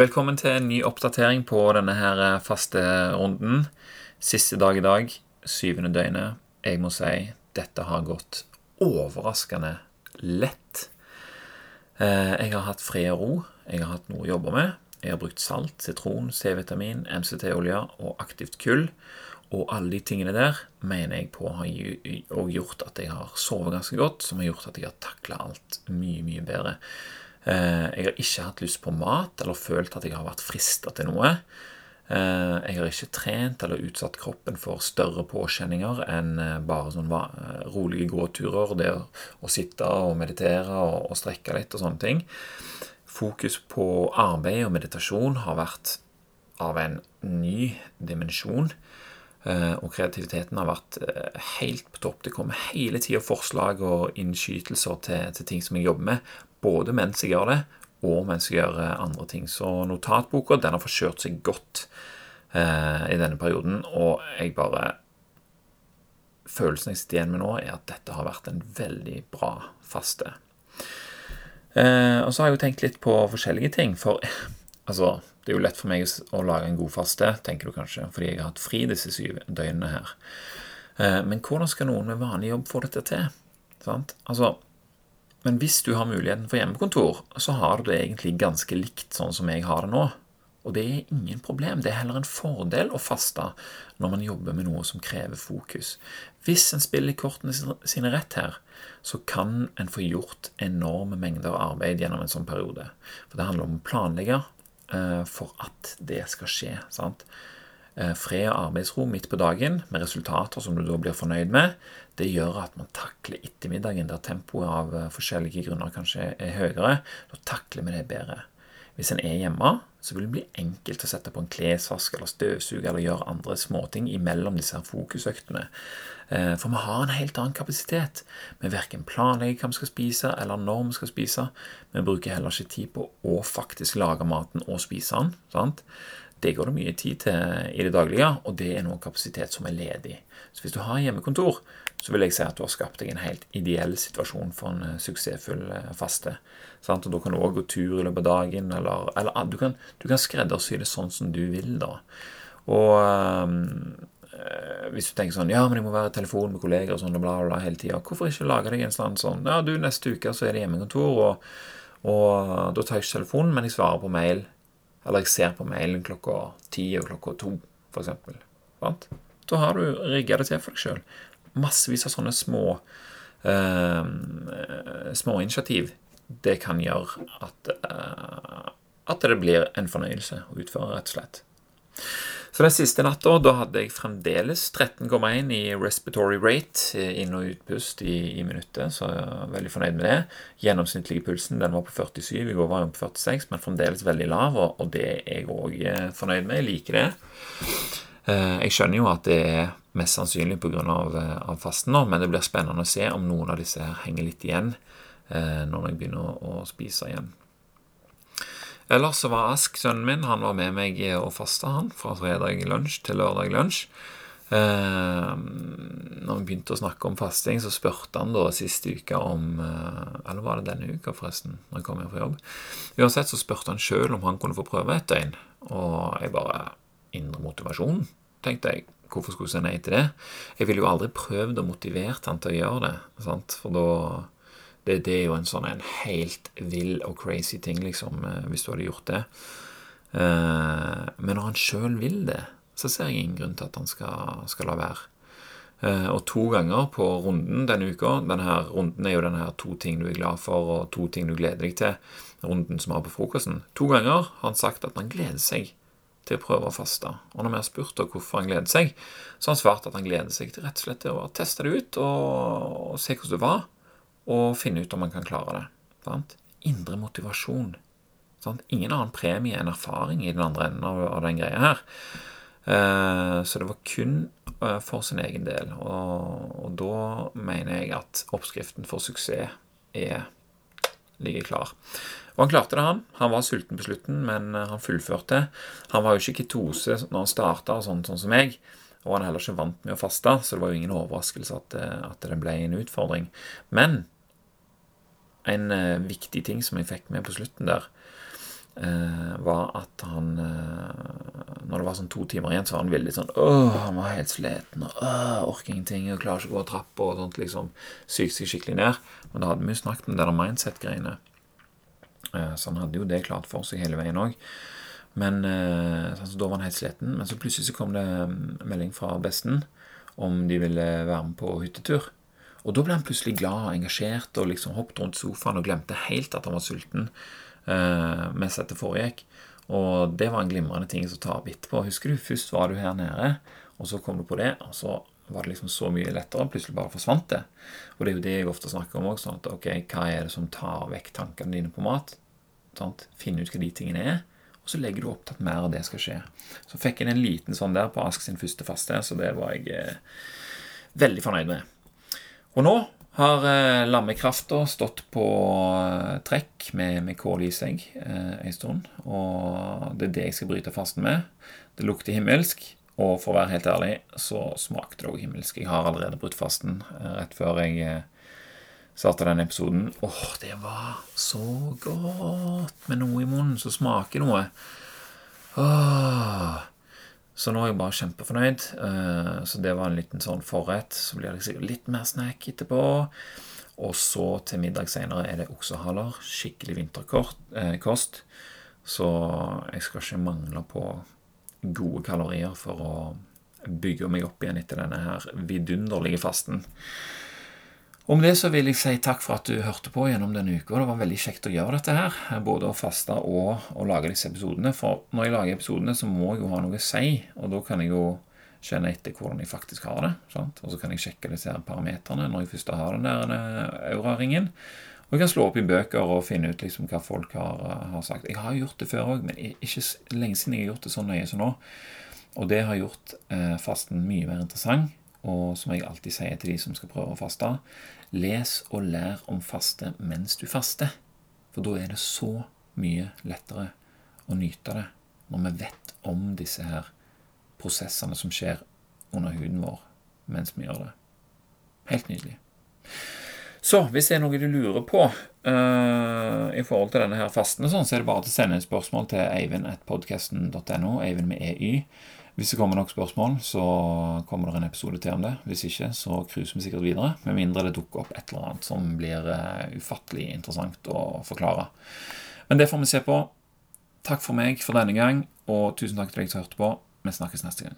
Velkommen til en ny oppdatering på denne her eh, faste runden. Siste dag i dag, syvende døgnet. Jeg må si dette har gått overraskende lett. Eh, jeg har hatt fred og ro. Jeg har hatt noe å jobbe med. Jeg har brukt salt, sitron, C-vitamin, MCT-olje og aktivt kull. Og alle de tingene der mener jeg på har gjort at jeg har sovet ganske godt, som har gjort at jeg har takla alt mye, mye bedre. Eh, jeg har ikke hatt lyst på mat eller følt at jeg har vært frista til noe. Eh, jeg har ikke trent eller utsatt kroppen for større påkjenninger enn eh, bare sånne rolige gåturer, det å sitte og meditere og strekke litt og sånne ting. Fokus på arbeid og meditasjon har vært av en ny dimensjon. Og kreativiteten har vært helt på topp. Det kommer hele tida forslag og innskytelser til, til, ting som jeg jobber med, både mens jeg gjør det, og mens jeg gjør eh, andre ting. Så notatboka den har forskjørt seg godt eh, i denne perioden, og jeg bare Følelsen jeg sitter igjen med nå, er at dette har vært en veldig bra faste. Eh, og så har jeg jo tenkt litt på forskjellige ting, for altså det er jo lett for meg å lage en god faste, tenker du kanskje, fordi jeg har hatt fri disse syv døgnene her. Eh, men hvordan skal noen med vanlig jobb få dette til? Sant? Altså, men hvis du har muligheten for hjemmekontor, så har du det egentlig ganske likt sånn som jeg har det nå. Og det er ingen problem. Det er heller en fordel å faste når man jobber med noe som krever fokus. Hvis en spiller kortene sine rett her, så kan en få gjort enorme mengder arbeid gjennom en sånn periode. For det handler om å planlegge for at det skal skje. sant? Eh, fred og arbeidsro midt på dagen med resultater som du da blir fornøyd med, det gjør at man takler ettermiddagen der tempoet av eh, forskjellige grunner kanskje er høyere. Da takler vi det bedre. Hvis en er hjemme, så vil det bli enkelt å sette på en klesvask eller støvsuge eller gjøre andre småting imellom disse fokusøktene. Eh, for vi har en helt annen kapasitet. Vi verken planlegger hva vi skal spise, eller når vi skal spise. Vi bruker heller ikke tid på å faktisk lage maten og spise den. sant? Det går det mye tid til i det daglige, og det er noe kapasitet som er ledig. Så hvis du har hjemmekontor, så vil jeg si at du har skapt deg en helt ideell situasjon for en eh, suksessfull eh, faste. Sant? Og Da kan du òg gå tur i løpet av dagen, eller, eller ah, du, kan, du, kan, skreddersy det sånn som du vil, da. Og øh, hvis du tenker sånn Ja, men jeg må være i telefon med kolleger og sånn og bla, bla, bla hele tida. Hvorfor ikke lage deg en sånn sånn Ja, du, neste uke så er det hjemmekontor, og, og da tar jeg ikke telefonen, men jeg svarer på mail eller jeg ser på mailen klokka ti og klokka to, f.eks. Da har du rigga det til for deg sjøl. Massevis av sånne små eh, småinitiativ. Det kan gjøre at, uh, at det blir en fornøyelse å utføre, rett og slett. Så den siste natta da hadde jeg fremdeles 13,1 i respiratory rate, eh, inn- og utpust i, i minuttet, så jeg er veldig fornøyd med det. Gjennomsnittlige pulsen den var på 47, i går var den på 46, men fremdeles veldig lav, og, og det er jeg òg fornøyd med. Jeg liker det. Eh, jeg skjønner jo at det er mest sannsynlig pga. Av, av fasten nå, men det blir spennende å se om noen av disse her henger litt igjen når jeg begynner å, spise igjen. Ellers så var Ask, sønnen min, han var med meg og fasta, han, fra fredag lunsj til lørdag lunsj. Eh, når vi begynte å snakke om fasting, så spurte han da siste uke om eh, Eller var det denne uka, forresten, når jeg kom hjem fra jobb? Uansett så spurte han sjøl om han kunne få prøve et døgn. Og jeg bare Indre motivasjon, tenkte jeg. Hvorfor skulle jeg si nei til det? Jeg ville jo aldri prøvd og motivert han til å gjøre det, sant? for da det, det, er jo en sånn en helt vill og crazy ting, liksom, eh, hvis du hadde gjort det. Eh, men når han sjøl vil det, så ser jeg ingen grunn til at han skal, skal la være. Eh, og to ganger på runden denne uka Denne runden er jo denne her to ting du er glad for, og to ting du gleder deg til. Runden som vi har på frokosten. To ganger har han sagt at han gleder seg til å prøve å faste. Og når vi har spurt hvorfor han gleder seg, så har han svart at han gleder seg til rett og slett til å teste det ut og, se hvordan det var og finne ut om han kan klare det. Sant? Indre motivasjon. Sant? Ingen annen premie enn erfaring i den andre enden av, av den greia her. Eh, så det var kun eh, for sin egen del. Og, og, da mener jeg at oppskriften for suksess er ligger klar. Og han klarte det, han. Han var sulten på slutten, men eh, han fullførte. Han var jo ikke ketose når han starta, sånn, sånn som meg. Og han er heller ikke vant med å faste, så det var jo ingen overraskelse at det, at det ble en utfordring. Men en eh, viktig ting som jeg fikk med på slutten der, eh, var at han Når det var sånn to timer igjen, så var han veldig sånn Åh, han var helt sliten og åh, orker ingenting og klarer ikke å gå trappa og sånt. liksom Sykt seg skikkelig ned. Men da hadde vi snakket om det der mindset-greiene. Så han hadde jo det klart for seg hele veien òg. Men så Da var han helt sliten. Men så plutselig så kom det mm, melding fra besten om de ville være med på hyttetur. Og da ble han plutselig glad og engasjert og liksom hoppet rundt sofaen og glemte helt at han var sulten eh, mens dette foregikk. Og det var en glimrende ting å ta opp etterpå. Husker du, først var du her nede, og så kom du på det, og så var det liksom så mye lettere. Plutselig bare forsvant det. Og det er jo det jeg ofte snakker om òg. Sånn ok, hva er det som tar vekk tankene dine på mat? Sant? Finne ut hva de tingene er. Og så legger du opp til at mer av det skal skje. Så fikk jeg en liten sånn der på Ask sin første faste, så det var jeg eh, veldig fornøyd med. Og nå har eh, lammekrafta stått på eh, trekk med, med kål i seg eh, en stund. Og det er det jeg skal bryte fasten med. Det lukter himmelsk. Og for å være helt ærlig så smakte det òg himmelsk. Jeg har allerede brutt fasten eh, rett før jeg eh, starta denne episoden. Åh, det var så godt med noe i munnen som smaker noe. Åh. Så nå er jeg bare kjempefornøyd. Eh, så det var en liten sånn forrett. Så blir det sikkert litt mer snack etterpå. Og så til middag seinere er det oksehaler. Skikkelig vinterkost. Så jeg skal ikke mangle på gode kalorier for å bygge meg opp igjen etter denne her vidunderlige fasten. Og med det så vil jeg si takk for at du hørte på gjennom denne uka. Det var veldig kjekt å gjøre dette her. Både å faste og å lage disse episodene. For når jeg lager episodene, så må jeg jo ha noe å si. Og da kan jeg jo kjenne etter hvordan jeg faktisk har det. Sant? Og så kan jeg sjekke disse her parameterne når jeg først har den der auraringen. Og jeg kan slå opp i bøker og finne ut liksom hva folk har, har sagt. Jeg har gjort det før òg, men ikke lenge siden jeg har gjort det så nøye som nå. Og det har gjort eh, fasten mye mer interessant. Og som jeg alltid sier til de som skal prøve å faste, les og lær om faste mens du faster. For da er det så mye lettere å nyte det når vi vet om disse her prosessene som skjer under huden vår mens vi gjør det. Helt nydelig. Så hvis det er noe du lurer på uh, i forhold til denne her fasten, sånn, så er det bare å sende et spørsmål til eivind.podkasten.no, Eivind med EY. Hvis det kommer nok spørsmål, så kommer det en episode til om det. Hvis ikke, så cruiser vi sikkert videre. Med mindre det dukker opp et eller annet som blir uh, ufattelig interessant å forklare. Men det får vi se på. Takk for meg for denne gang, og tusen takk til deg som hørte på. Vi snakkes neste gang.